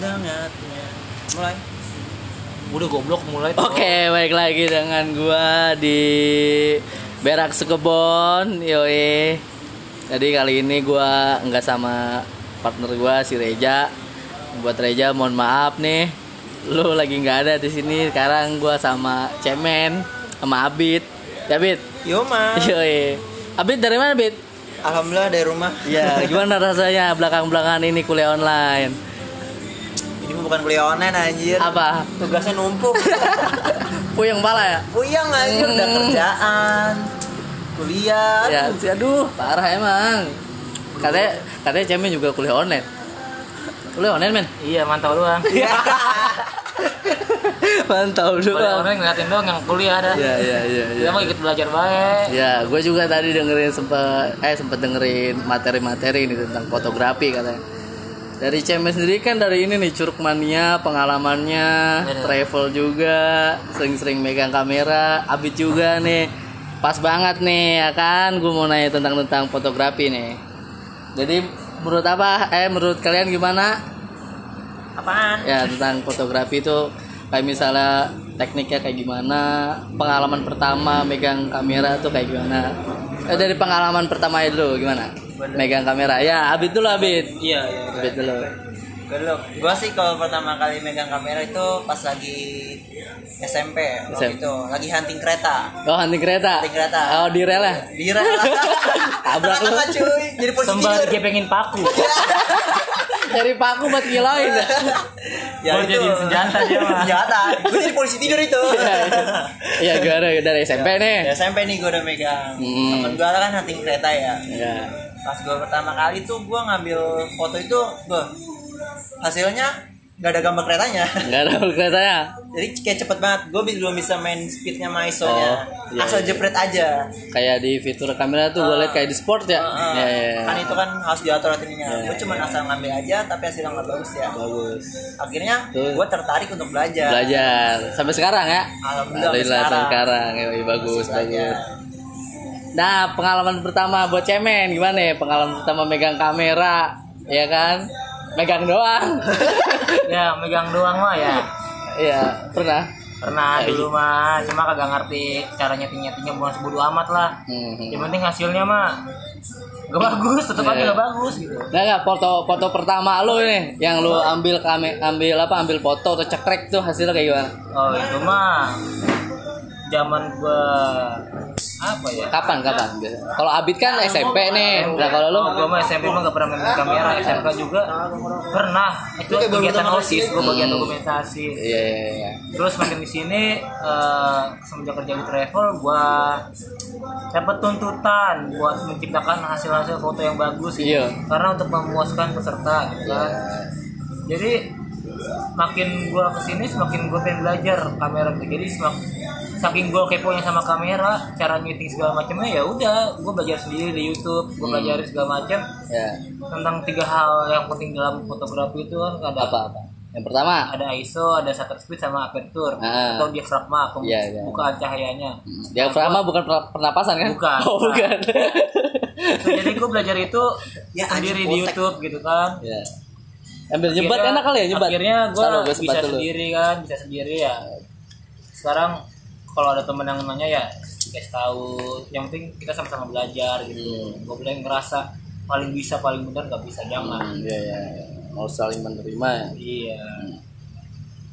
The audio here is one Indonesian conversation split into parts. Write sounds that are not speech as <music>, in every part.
mulai Udah goblok mulai. Oke, baik lagi dengan gua di Berak Sekebon, yoi. Jadi kali ini gua nggak sama partner gua si Reja. Buat Reja mohon maaf nih. Lu lagi nggak ada di sini. Sekarang gua sama Cemen sama Abid. Ya, Abid. yo mas Yoi. Abid dari mana, Abid? alhamdulillah dari rumah Ya, gimana rasanya belakang-belakangan ini kuliah online? Ini bukan kuliah online anjir Apa? tugasnya numpuk <laughs> Puyeng pala ya? puyeng anjir udah Hmm. kerjaan kuliah Ya, aduh, parah emang. Katanya katanya Cemen juga kuliah online. Kuliah online, men. Iya, mantau doang. <laughs> Mantap Kuliah doang. orang ngeliatin doang yang kuliah dah. Ya, ya, ya, ya. Kita mau ikut belajar baik. Ya, gue juga tadi dengerin sempet eh sempet dengerin materi-materi ini tentang fotografi katanya. Dari Cemen sendiri kan dari ini nih Curug Mania, pengalamannya, Bener. travel juga, sering-sering megang kamera, Abid juga nih. Pas banget nih ya kan, gue mau nanya tentang tentang fotografi nih. Jadi menurut apa? Eh menurut kalian gimana? apaan Ya tentang fotografi itu kayak misalnya tekniknya kayak gimana, pengalaman pertama megang kamera tuh kayak gimana? Eh, dari pengalaman pertama dulu gimana? Megang kamera. Ya, Abid dulu Abid. iya iya Abid dulu. Dulu, gua sih kalau pertama kali megang kamera itu pas lagi SMP waktu SMP. itu lagi hunting kereta Oh, hunting kereta. Hunting kereta. Oh, di rel ya? di rel <laughs> Tabrak lu. Cuy jadi posisi Sembah tidur digepengin paku. <laughs> Dari paku buat ngiloin. <laughs> ya jadiin senjata dia mah. senjata gue jadi polisi tidur itu Iya, gue ada dari SMP Ya, nih. SMP nih gue udah megang Hmm. temen gue kan hunting kereta ya Ya. Pas gue pertama kali tuh gue ngambil foto itu gue hasilnya nggak ada gambar keretanya Enggak ada keretanya. jadi kayak cepet banget gue belum bisa main speednya sama ISO nya Oh, iya, asal iya. jepret aja Kayak di fitur kamera tuh gue liat kayak di sport ya. Heeh. Ya, ya, ya. kan itu kan harus diatur aturnya Iya. gue cuma asal ngambil aja tapi hasilnya nggak bagus ya Bagus. akhirnya gue tertarik untuk belajar Belajar sampai sekarang ya. Alhamdulillah, sampai Alhamdulillah sampai sekarang. sekarang. Yoi, bagus, bagus. Nah, pengalaman pertama buat cemen gimana ya? Pengalaman pertama megang kamera, ya kan? Megang doang. <laughs> ya, megang doang mah ya. Iya, pernah. Pernah Ya, dulu mah, cuma kagak ngerti cara nyeting-nyetingnya bukan sebodoh amat lah. Hmm. Yang penting hasilnya mah gak bagus, tetep aja Iya. gak bagus gitu. Nah, nggak, foto foto pertama lu ini yang lu ambil kame ambil apa? Ambil foto atau cekrek tuh hasilnya kayak gimana? Oh itu mah zaman gua apa ya? Kapan kapan? Kalau Abid kan SMP nih. Nah, kalau lu gua mah SMP mah gak pernah main kamera, SMK juga pernah. Itu kegiatan OSIS, gua bagian dokumentasi. Iya, iya, iya. Terus makin di sini eh, semenjak kerja di travel gua dapat tuntutan buat menciptakan hasil-hasil foto yang bagus gitu. Iya. Karena untuk memuaskan peserta gitu kan. Jadi makin gua ke sini semakin gua pengen belajar kamera gitu. Jadi semak- saking gua keponya sama kamera, cara nyeting segala macamnya ya udah gua belajar sendiri di YouTube, gua Hmm. belajar segala macam Ya. tentang tiga hal yang penting dalam fotografi itu kan ada Apa apa? Yang pertama, ada ISO, ada shutter speed sama aperture Ah. atau diafragma pem- Iya, iya. bukaan cahayanya. diafragma bukan per- pernapasan kan? Bukan, <laughs> Oh, bukan. Nah, jadi gue belajar itu Ya, sendiri di. YouTube gitu kan. ya. Ambil nyebat enak kali ya nyebat. Akhirnya gue bisa dulu. sendiri kan, bisa sendiri ya. Sekarang kalau ada temen yang nanya ya dikasih tahu. Yang penting kita sama-sama belajar gitu. Hmm. Gue bilang ngerasa paling bisa paling benar nggak bisa jangan. Hmm, iya, iya. Mau saling menerima ya. Iya.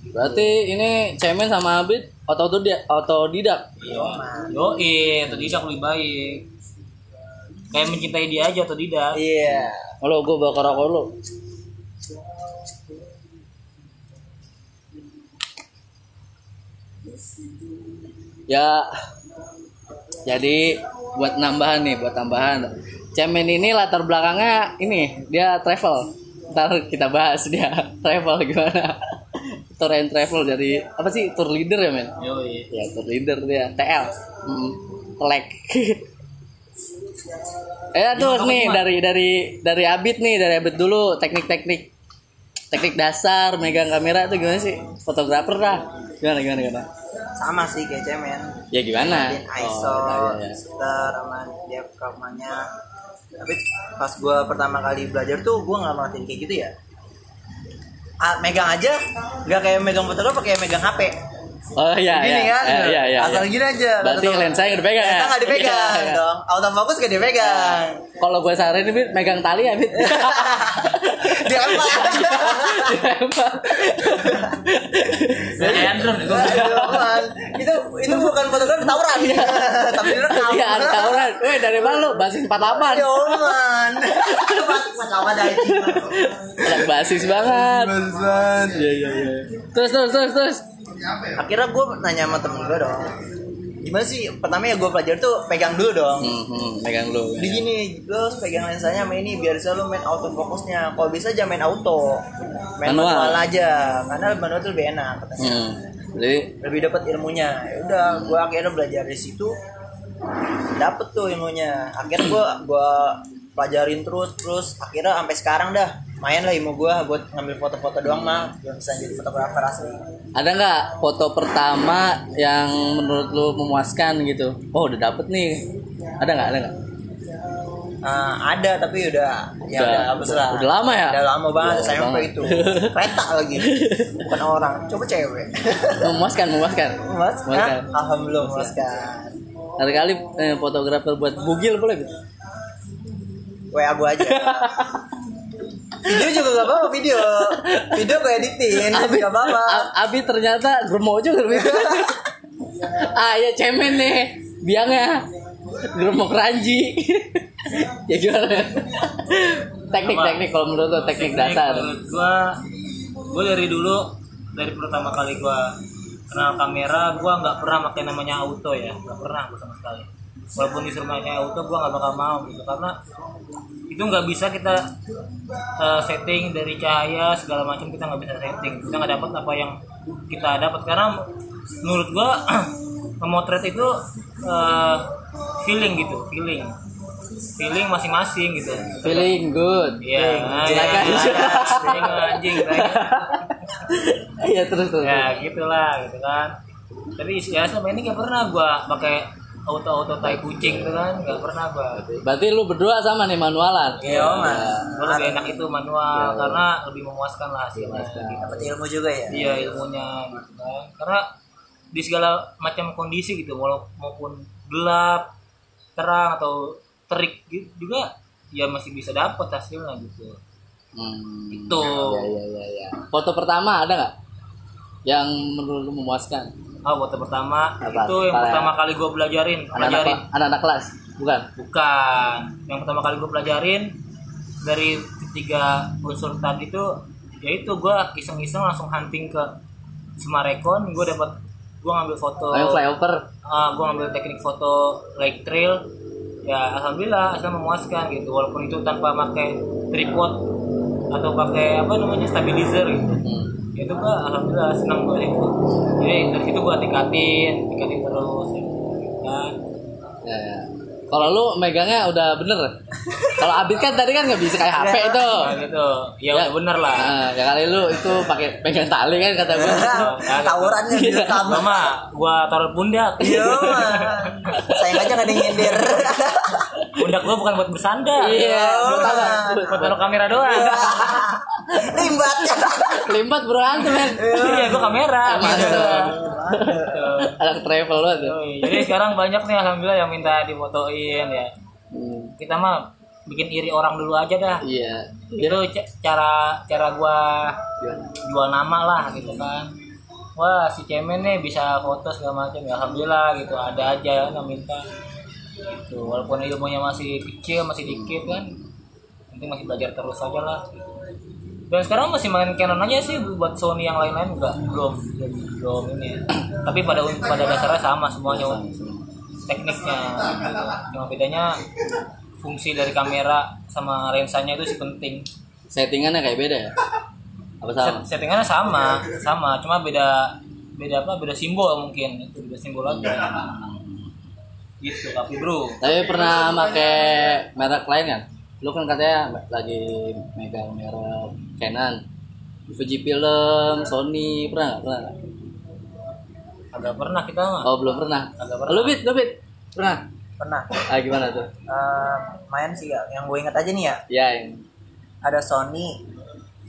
Berarti ini Cemen sama Abid otodidak, otodidak. Iya. Yoi, atau tidak lebih baik. Kayak mencintai dia aja atau tidak. iya Halo, gue bakar rokok dulu. Ya, jadi buat nambahan nih, buat tambahan. Cemen ini latar belakangnya ini dia travel. Ntar kita bahas dia <laughs> travel gimana. Tour and travel dari apa sih tour leader ya men? Yoi. Ya tour leader dia TL. Hmm, telek. <laughs> Eh tuh nih dari dari dari Abid nih dari Abid dulu teknik-teknik teknik dasar megang kamera itu gimana sih fotografer dah gimana gimana gimana sama sih kayak cemen ya gimana? ISO, Oh, iya, iya. shutter, sama diafragmanya tapi pas gue pertama kali belajar tuh gue nggak merhatiin kayak gitu ya. Ah, megang aja. Nggak kayak megang fotografer kayak megang HP Oh iya gini iya. kan Eh, Iya iya. asal iya. gini aja Berarti lensa nggak dipegang ya? lensa nggak dipegang Iya, iya. dong autofocus nggak dipegang Kalau gue saranin Bit, megang tali ya, Bit. <laughs> dilempar Dilempar. <laughs> <laughs> Kayak drone gue Dilempar. itu itu bukan fotografer tawuran tapi direkam Iya, ada tawuran. Weh, dari mana lu? Basis 48. ya man Mas lawan dari Anak basis banget. Iya, iya, iya. Terus, terus, terus, terus. Akhirnya gue nanya sama temen gue dong gimana sih? Pertama ya gue pelajari tuh pegang dulu dong. Hmm, hmm, megang lu. di gini lo pegang lensanya sama ini biar bisa lo main autofokusnya kalau bisa jangan main auto main Manual. manual, aja karena manual tuh lebih enak katanya. Hmm. Jadi lebih dapat ilmunya. Ya udah gue akhirnya belajar dari situ. Dapet tuh ilmunya. Akhirnya gue gue pelajarin terus terus akhirnya sampai sekarang dah main lah ilmu gue buat ngambil foto-foto doang mah belum bisa jadi fotografer asli ada nggak foto pertama yang menurut lu memuaskan gitu? Oh, udah dapet nih. Ada nggak? Ada nggak? Ah, ada tapi udah ya Udah- udah hapus lah udah lama ya? udah lama banget Udah saya banget. itu kereta lagi bukan orang coba cewek Memuaskan, memuaskan. mas Memuaskan. alhamdulillah memuaskan Ada kali eh, fotografer buat bugil boleh gitu? wa gua aja <laughs> video juga gak apa-apa video. Video gue editin Abi, gak apa-apa Abi ternyata germo juga Abi. <laughs> ah ya cemen nih. Biangnya germo keranji. <laughs> Ya gimana teknik teknik kalau menurut lo teknik dasar. menurut gua gua dari dulu dari pertama kali gua kenal kamera gua nggak pernah pakai namanya auto ya. Nggak pernah gua sama sekali. Walaupun disuruh pakai auto gua nggak bakal mau gitu. Karena itu nggak bisa kita uh, setting dari cahaya segala macam kita nggak bisa setting. Kita nggak dapat apa yang kita dapat karena menurut gua <clears throat> memotret itu uh, feeling gitu feeling. Feeling masing-masing gitu. Feeling good. Silakan. Feeling anjing. iya terus terus. Ya gitulah gitu kan. Tapi ya selama ini gak pernah gua pakai auto-auto tai kucing gitu kan, gak pernah gua. berarti lu berdua sama nih manualan Iya, Mas. Gua lebih enak itu manual karena lebih memuaskan lah hasilnya. Gitu. dapat ilmu juga ya Iya ilmunya gitu kan. Karena di segala macam kondisi gitu, maupun gelap, terang atau terik gitu juga ya masih bisa dapat hasilnya gitu. Hmm, Itu. ya, ya, ya, ya. foto pertama ada nggak yang menurut lu memuaskan Oh, foto pertama Apa? itu yang Apa? pertama kali gue belajarin, anak-anak pelajarin. anak-anak kelas bukan Bukan. Yang pertama kali gue pelajarin dari ketiga unsur tadi itu yaitu gue iseng-iseng langsung hunting ke Semarekon, gue dapat gue ngambil foto oh, flyover ah gue ngambil teknik foto like trail ya alhamdulillah asal memuaskan gitu walaupun itu tanpa pakai tripod atau pakai apa namanya stabilizer gitu Hmm. Ya itu gua alhamdulillah senang gue itu jadi dari situ gua tingkatin tingkatin terus ya. kan? Ya, ya. Kalau lu megangnya udah bener. Kalau Abid kan tadi kan nggak bisa kayak HP itu. nah, gitu. Ya, udah bener lah. Nah, ya kali lu itu pakai pegang tali kan kata gua. tawurannya di utama mama gua taruh pundak iya sayang aja gak ada nyender pundak gua bukan buat bersandar. Iya, man. buat taruh kamera doang limbat Limbat berantem men. iya gua kamera Mantap. gitu. Anak travel lu tuh. Oh, iya. Jadi sekarang banyak nih alhamdulillah yang minta difotoin ya. Hmm, Kita mah bikin iri orang dulu aja dah. Iya. Itu ca- cara cara gua jual nama lah gitu kan. Wah si cemen nih bisa foto segala macam ya alhamdulillah gitu ada aja yang minta gitu walaupun ilmunya masih kecil masih dikit kan penting masih belajar terus aja lah gitu. Dan sekarang masih main Canon aja sih buat Sony yang lain-lain enggak belum belum, belum ini. Tapi pada pada dasarnya sama semuanya tekniknya gitu. cuma bedanya fungsi dari kamera sama lensanya itu sih penting. Settingannya kayak beda ya? Apa sama? Set- settingannya sama sama. Cuma beda beda apa? Beda simbol mungkin. Itu beda simbol aja gitu tapi bro Tapi pernah pakai merek lain kan? Lu kan katanya lagi megang merek Canon, Fujifilm, Sony, pernah nggak? Pernah nggak? agak pernah kita mah Oh belum pernah. Agak pernah. Lu bit, lu bit, pernah? pernah Ah gimana tuh? Eh, main sih ya yang gue inget aja nih ya Ya, yang ada Sony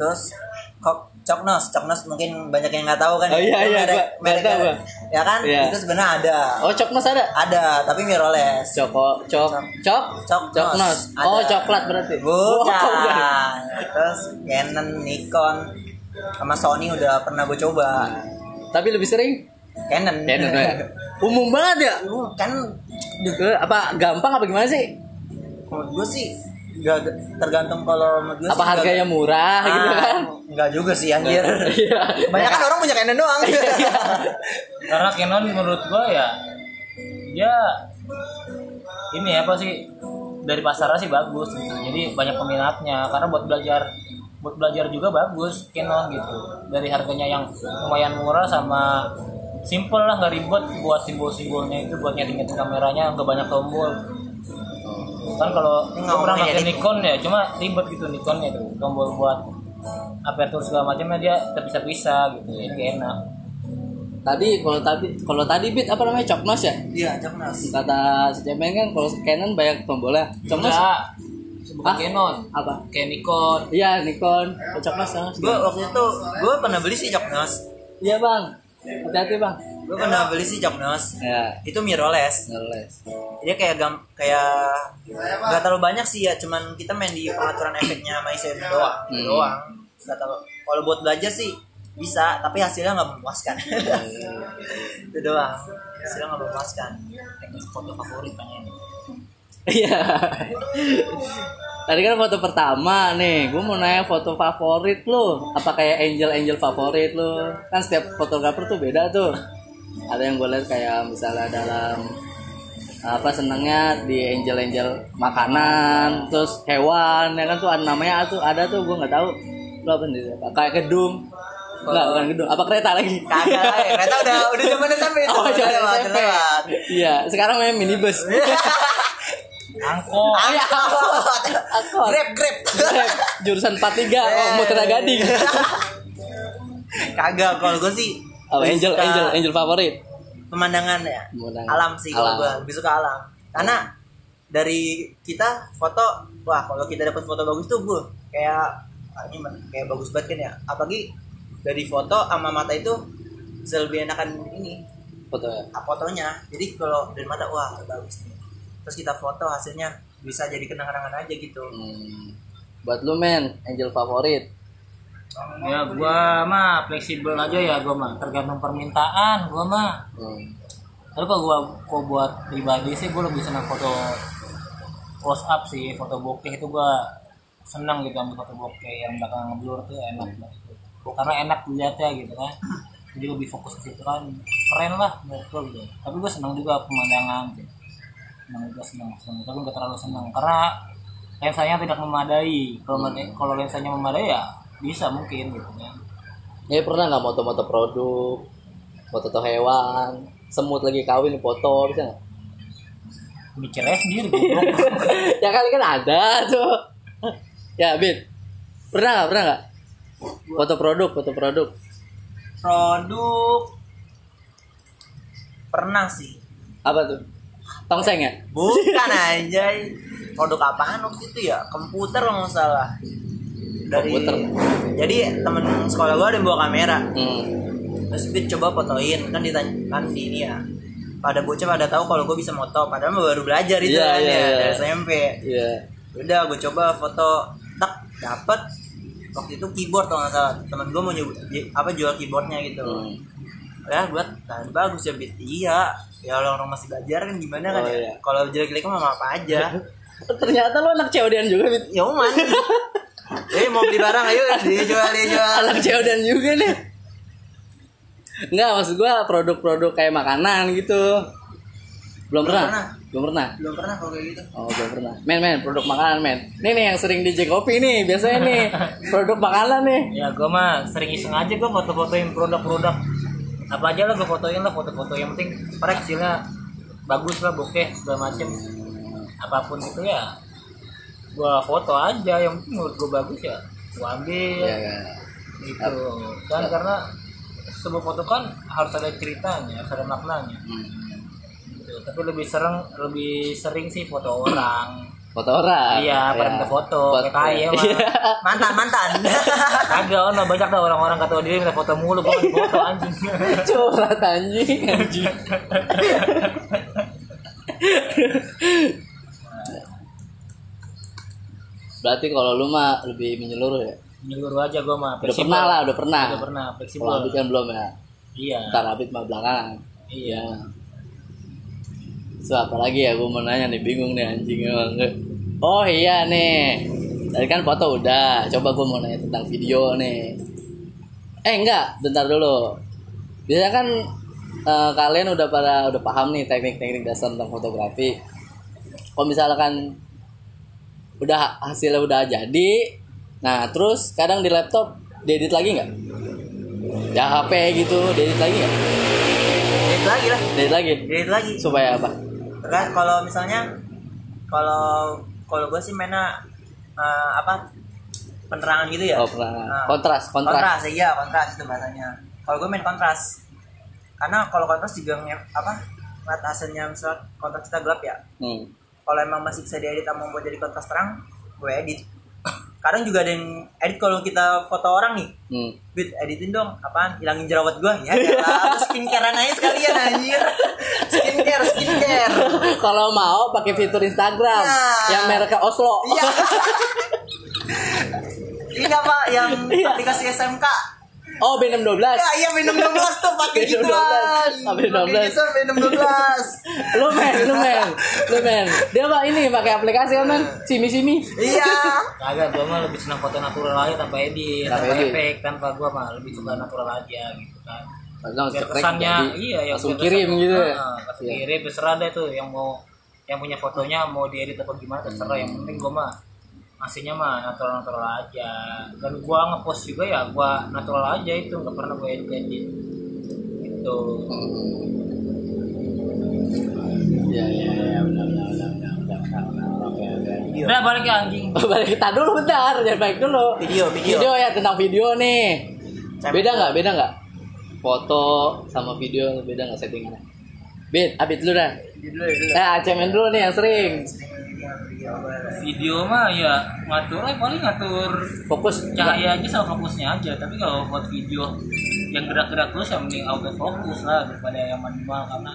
terus kok Coknos, Coknos mungkin banyak yang nggak tahu kan. Oh, iya, iya, merek- gua- merek- tahu. Ya kan? Iya. Itu sebenarnya ada. Oh, coknos ada? Ada, tapi mirrorless. Coko, cok, cok, Coknos. coknos. Ada. Oh, coklat berarti. Bukan. Oh. Terus Canon, Nikon, sama Sony udah pernah gue coba. Tapi lebih sering Canon. Canon ya. Umum banget ya. Lu kan Apa gampang apa gimana sih? menurut gue sih gak tergantung kalau menurut gue Apa sih harganya gak- murah gitu Ah, kan? Enggak juga sih anjir. Iya. Banyak kan orang punya Canon doang. <laughs> karena Canon menurut gua ya dia ini apa sih dari pasarnya sih bagus gitu jadi banyak peminatnya karena buat belajar buat belajar juga bagus Canon gitu dari harganya yang lumayan murah sama simple lah nggak ribet buat simbol-simbolnya itu buat nyeting-nyeting kameranya nggak banyak tombol kan kalau Ini gua pernah pakai Nikon ya cuma ribet gitu Nikonnya itu tombol buat aperture segala macamnya dia terpisah-pisah gitu ini nggak enak Tadi kalau tadi kalau tadi bit apa namanya coknos ya? Iya, Coknos. Kata si Cemen kan kalau Canon banyak tombolnya. Coknos enggak bukan? Canon apa? kayak Nikon Iya Nikon, coknos. Gue waktu itu gue pernah beli sih Coknos. Iya bang, hati-hati bang. Gue pernah beli sih Coknos. Ya, Itu mirrorless. ngeles. Dia kayak gam kayak nggak terlalu banyak sih ya, cuman kita main di pengaturan efeknya sama ISO doang, Hmm. doang. Gak terlalu. Kalau buat belajar sih bisa, tapi hasilnya nggak memuaskan. itu doang. Hasilnya nggak memuaskan. teknik foto favorit tanya Iya. Tadi kan foto pertama nih, gue mau nanya foto favorit lo. Apa kayak angel-angel favorit lo? Kan setiap fotografer tuh beda tuh. Ada yang gue lihat kayak misalnya dalam apa senangnya di angel-angel makanan, terus hewan, ya kan tuh ada namanya tuh ada tuh gue nggak tahu. Lo apa nih? Apa? Kayak gedung? Enggak, bukan gedung. Apa kereta lagi? Kagak ya. kereta udah udah zaman SMP <laughs> itu. Oh, udah jangan lewat, SMP. Iya, sekarang main minibus. <laughs> angkot angkot. Angkot. Grab, grab. Jurusan 43 oh, Muter Gading. Kagak, kalau gue sih Oh, lebih angel, suka angel, angel favorit. pemandangan ya. Pemandangan. Alam sih kalau gue lebih suka alam. Karena dari kita foto, wah kalau kita dapat foto bagus tuh gue kayak ah, ini kayak bagus banget kan ya. Apalagi dari foto sama mata itu bisa lebih enakan ini Foto ya. ah, fotonya. Jadi kalau dari mata wah bagus nih. Terus kita foto hasilnya bisa jadi kenang-kenangan aja gitu. Hmm. Buat lu men, angel favorit. Ya gua mah fleksibel aja ya gua mah. Tergantung permintaan gua mah. Hmm. tapi kalau gua kok buat pribadi sih gua lebih senang foto close up sih foto bokeh itu gua senang gitu ambil foto bokeh yang belakang ngeblur tuh enak banget karena enak dilihatnya gitu kan. Jadi lebih fokus ke situ kan. Keren lah menurut gua gitu. Tapi gua senang juga pemandangan gitu. senang juga senang senang. Tapi nggak terlalu senang. Karena lensanya tidak memadai. Kalau mada- kalau lensanya memadai ya bisa mungkin gitu kan Ya pernah nggak moto-moto produk, foto-foto hewan, semut lagi kawin foto bisa nggak? mikirnya sendiri <laughs> ya kali kan ada tuh. ya Bit, pernah nggak pernah nggak? Foto produk, foto produk. Produk pernah sih. Apa tuh? Tongseng ya? Bukan anjay. Produk apaan waktu itu ya? Komputer kalau nggak salah. Dari Komputer. Jadi temen sekolah gua ada yang bawa kamera. Hmm. Terus Bit coba fotoin kan ditanya kan di ini ya. Pada bocah pada tahu kalau gue bisa moto, padahal baru belajar itu Iya, kan iya, ya iya. dari SMP. Iya. Udah gue coba foto tak dapat waktu itu keyboard kalau nggak salah temen gue mau nyoba apa jual keyboardnya gitu Hmm. ya buat nah, bagus ya bit iya ya orang orang masih belajar kan gimana kan Oh, ya iya. kalau jelek-jelek mah apa aja <laughs> Ternyata lo anak COD-an juga, Bit. ya uman <laughs> eh mau beli barang ayo dijual dijual anak COD-an juga nih. Enggak, maksud gua produk-produk kayak makanan gitu. Belum Belum pernah? pernah. Belum pernah. belum pernah kalau kayak gitu Oh, belum pernah. Men, men, produk makanan, men. Nih nih yang sering DJ kopi nih, biasanya nih. <laughs> Produk makanan nih. ya gue mah sering iseng aja gue foto-fotoin produk-produk apa aja lah gue fotoin lah foto-foto yang penting hasilnya bagus lah bokeh segala macem apa pun itu ya gue foto aja yang menurut gue bagus ya gue ambil Iya, iya. gitu dan karena sebuah foto kan harus ada ceritanya harus ada maknanya Hmm. gitu. tapi lebih sering lebih sering sih foto orang foto orang Iya, pada Ya. minta foto, kayak kaya. Iya. mantan mantan <laughs> Agak ono banyak dah orang-orang kata dia minta foto mulu, gua minta foto anjing. curhat anjing anjing <laughs> berarti kalau lu mah lebih menyeluruh ya? Menyeluruh aja gua mah. udah pernah lah udah pernah. Udah pernah, fleksibel. kalau Abid kan belum ya? Iya. ntar Abid mah belakangan. Iya. so apa lagi ya? Gue mau nanya nih bingung nih anjing emang. Oh iya nih. Tadi kan foto udah. Coba gue mau nanya tentang video nih. Eh enggak. Bentar dulu. Biasanya kan eh, kalian udah pada udah paham nih teknik-teknik dasar tentang fotografi. Kalau misalkan udah hasilnya udah jadi. Nah terus kadang di laptop diedit lagi nggak? Ya HP gitu diedit lagi nggak? Edit lagi lah. Diedit lagi? Edit lagi. Supaya apa? Kan kalau misalnya kalau kalau gue sih mainnya eh, apa penerangan gitu ya. Oh, penerangan. Nah, Kontras, kontras. kontras iya kontras itu bahasanya. Kalau gue main kontras. Karena kalau kontras juga apa ngeliat hasilnya misal kontras kita gelap ya. Hmm. Kalau emang masih bisa diedit sama buat jadi kontras terang gue edit <coughs> kadang juga ada yang edit kalau kita foto orang nih Hmm. Bit, editin dong apaan hilangin jerawat gua ya lah <laughs> skincare aja sekalian anjir skincare skincare <laughs> Kalau mau pakai fitur Instagram Nah. yang mereknya Oslo. Iya. <laughs> Ini apa yang Iya. aplikasi SMK? <laughs> Oh, B612. Ya iya minum 12 tuh pakai <laughs> gituan. 12. Pakai 12. gitu minum 12. lu men, lu men, lu men. Dia mah ini pakai aplikasi kan men, simi simi. Iya. <laughs> Kagak, gua mah lebih senang foto natural aja tanpa edit, Tanpa tanpa edit. efek, tanpa gua mah lebih suka natural aja gitu kan. Cekrek kesannya iya langsung kirim gitu ya. Ah, langsung Iya. kirim terserah deh tuh yang mau yang punya fotonya mau diedit atau gimana terserah yang penting gua mah aslinya mah natural natural aja dan gua ngepost juga ya gua natural aja itu nggak pernah gua edit edit itu Iya, iya, iya, benar, benar, benar. Oke, oke. udah balik <laughs> ke anjing Balik kita dulu bentar, jangan baik dulu. Video, video. Video ya tentang video nih. Beda nggak? Beda nggak? Foto sama video beda nggak settingannya? Bit, abit dulu dah. Dulu dulu. Eh, cemen dulu nih yang sering. Video mah ya ngatur aja paling ngatur Fokus. cahaya aja sama fokusnya aja. Tapi kalau buat video yang gerak-gerak terus yang mending auto fokus lah daripada yang manual. Karena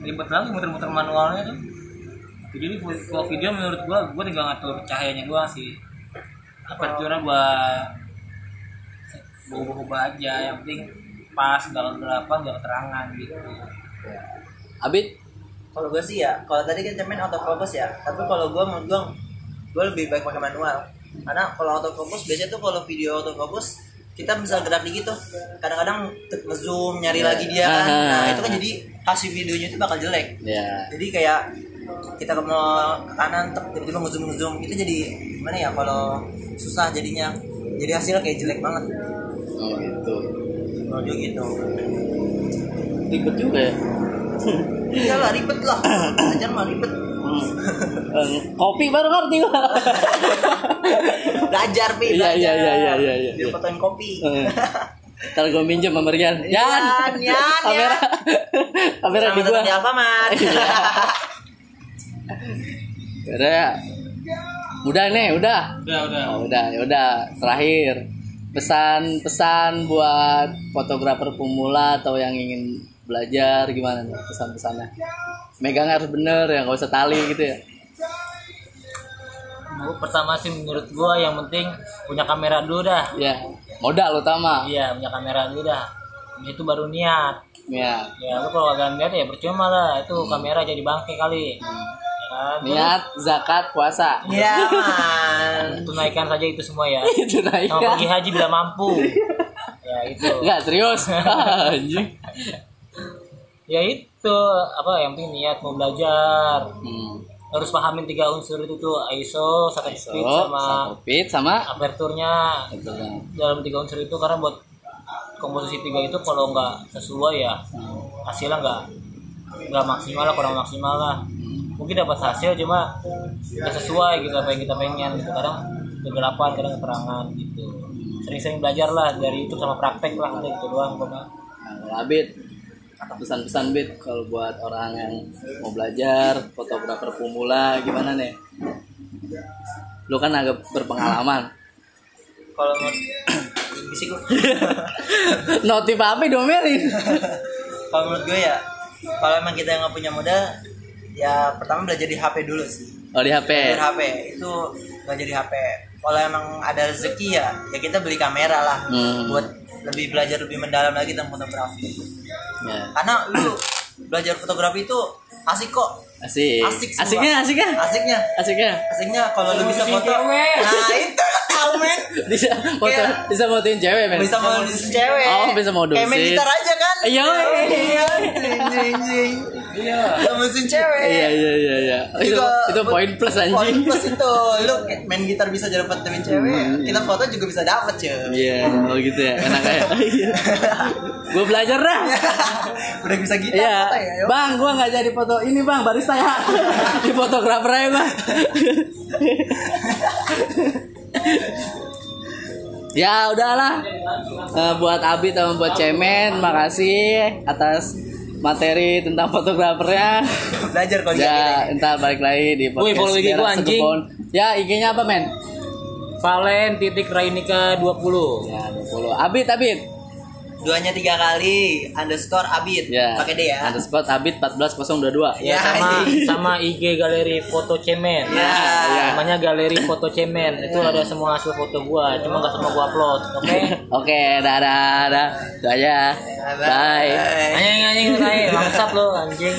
ribet lagi muter-muter manualnya tuh. Jadi kalau video menurut gua gua tinggal ngatur cahayanya doang sih. Aperture gua ubah-ubah aja yang penting pas gak kegelapan gak keterangan gitu. Abit, Kalau gue sih ya, kalau tadi kan cemen autofocus ya. Tapi kalau gue menurut gue, gue lebih baik pakai manual. Karena kalau autofocus biasanya tuh kalau video autofocus kita bisa gerak dikit tuh. Kadang-kadang ngezoom nyari lagi dia kan. Ah. Nah itu kan jadi hasil videonya itu bakal jelek. ya. Jadi kayak kita ke mau ke kanan tiba-tiba ngezoom ngezoom itu jadi gimana ya kalau susah jadinya. Jadi hasilnya kayak jelek banget. Oh gitu. Juga gitu. Ribet juga ya. <laughs> Iya lah ribet lah. Belajar mah ribet. Hmm. Eh, Kopi baru ngerti gua. <laughs> Belajar pi. Iya, iya, iya, iya, iya, iya. Biar fotoin kopi. Eh, Ntar gue minjem sama Rian. Yan, Yan, Yan, kamera, kamera di Selamat di Alfamart. Iya. Udah ya. Udah nih, udah. udah udah Oh, udah, ya udah. Terakhir pesan-pesan buat fotografer pemula atau yang ingin belajar gimana nih pesan-pesannya? Megang harus bener ya, nggak usah tali gitu ya. Gua pertama sih menurut gua yang penting punya kamera dulu dah Ya, modal utama. iya punya kamera dulu dah itu baru niat Ya, ya lu kalau gak niat ya percuma lah itu kamera jadi bangke kali ya kan? niat, zakat, puasa. Iya man. tunaikan saja itu semua ya <laughs> Itu naik. sama pergi haji bila mampu <laughs> ya itu Enggak serius. <laughs> Anjing. Ya itu apa yang penting niat mau belajar. Hmm. harus pahamin tiga unsur itu tuh ISO, shutter So, speed sama fit sama aperturnya. Itu dalam tiga unsur itu karena buat komposisi tiga itu kalau nggak sesuai ya hasilnya nggak nggak maksimal lah kurang maksimal lah. Mungkin dapat hasil cuma nggak sesuai gitu apa yang kita pengen gitu. Kadang kegelapan kadang keterangan gitu. Sering-sering belajar lah dari itu sama praktek lah gitu doang kok Mak. Pesan-pesan Bid kalau buat orang yang mau belajar fotografer pemula gimana nih? Lu kan agak berpengalaman. kalau bisik lu. Notif apa domelin? <laughs> kalau menurut gue ya kalau emang kita nggak punya modal ya pertama belajar di HP dulu sih Oh di HP. belajar HP itu belajar di HP kalau emang ada rezeki ya ya kita beli kamera lah Hmm. buat lebih belajar lebih mendalam lagi tentang fotografi Ya. karena lu belajar fotografi itu asik kok Asik. asik sumpah. Asiknya, asiknya. asiknya Asiknya. asiknya kalau lu bisa foto cewek. nah itu lah tahu men Bisa foto, Kayak- bisa fotoin cewek, men. bisa modusin cewek Oh, bisa modusin. kayak main gitar aja kan Iya, iya. Iya. modusin cewek Iya, iya, iya, iya. Oh, itu itu poin plus Poin anjing. plus itu <laughs> lu main gitar bisa dapat temen cewek kita foto juga bisa dapat cuy Hmm. Iya, oh gitu ya. Enak ya. <laughs> Gue belajar dah. <laughs> udah bisa gitar Iya, foto ya yuk. bang, gua nggak jadi foto ini bang, barista ya, di fotografer aja bang. ya udahlah, Eh, buat Abi sama buat Cemen, makasih atas materi tentang fotografernya. belajar kalau ya. Ya, entar balik lagi di Wih, follow IG gua, anjing. Sekebon. Ya, IG-nya apa men? Valen titik Rainika 20. Ya, 20. Abid, Abid. Duanya tiga kali underscore abid Ya. pakai d ya Underscore Abid 14022. Ya, Ya, sama anjing. sama IG galeri foto cemen. Ya. Ya. Namanya galeri foto cemen. Itu ada semua hasil foto gua, cuma nggak semua gua upload. Oke. <laughs> Oke, dadah, dadah. Itu aja. Bye. Anjing anjing anjing bangsat lo anjing.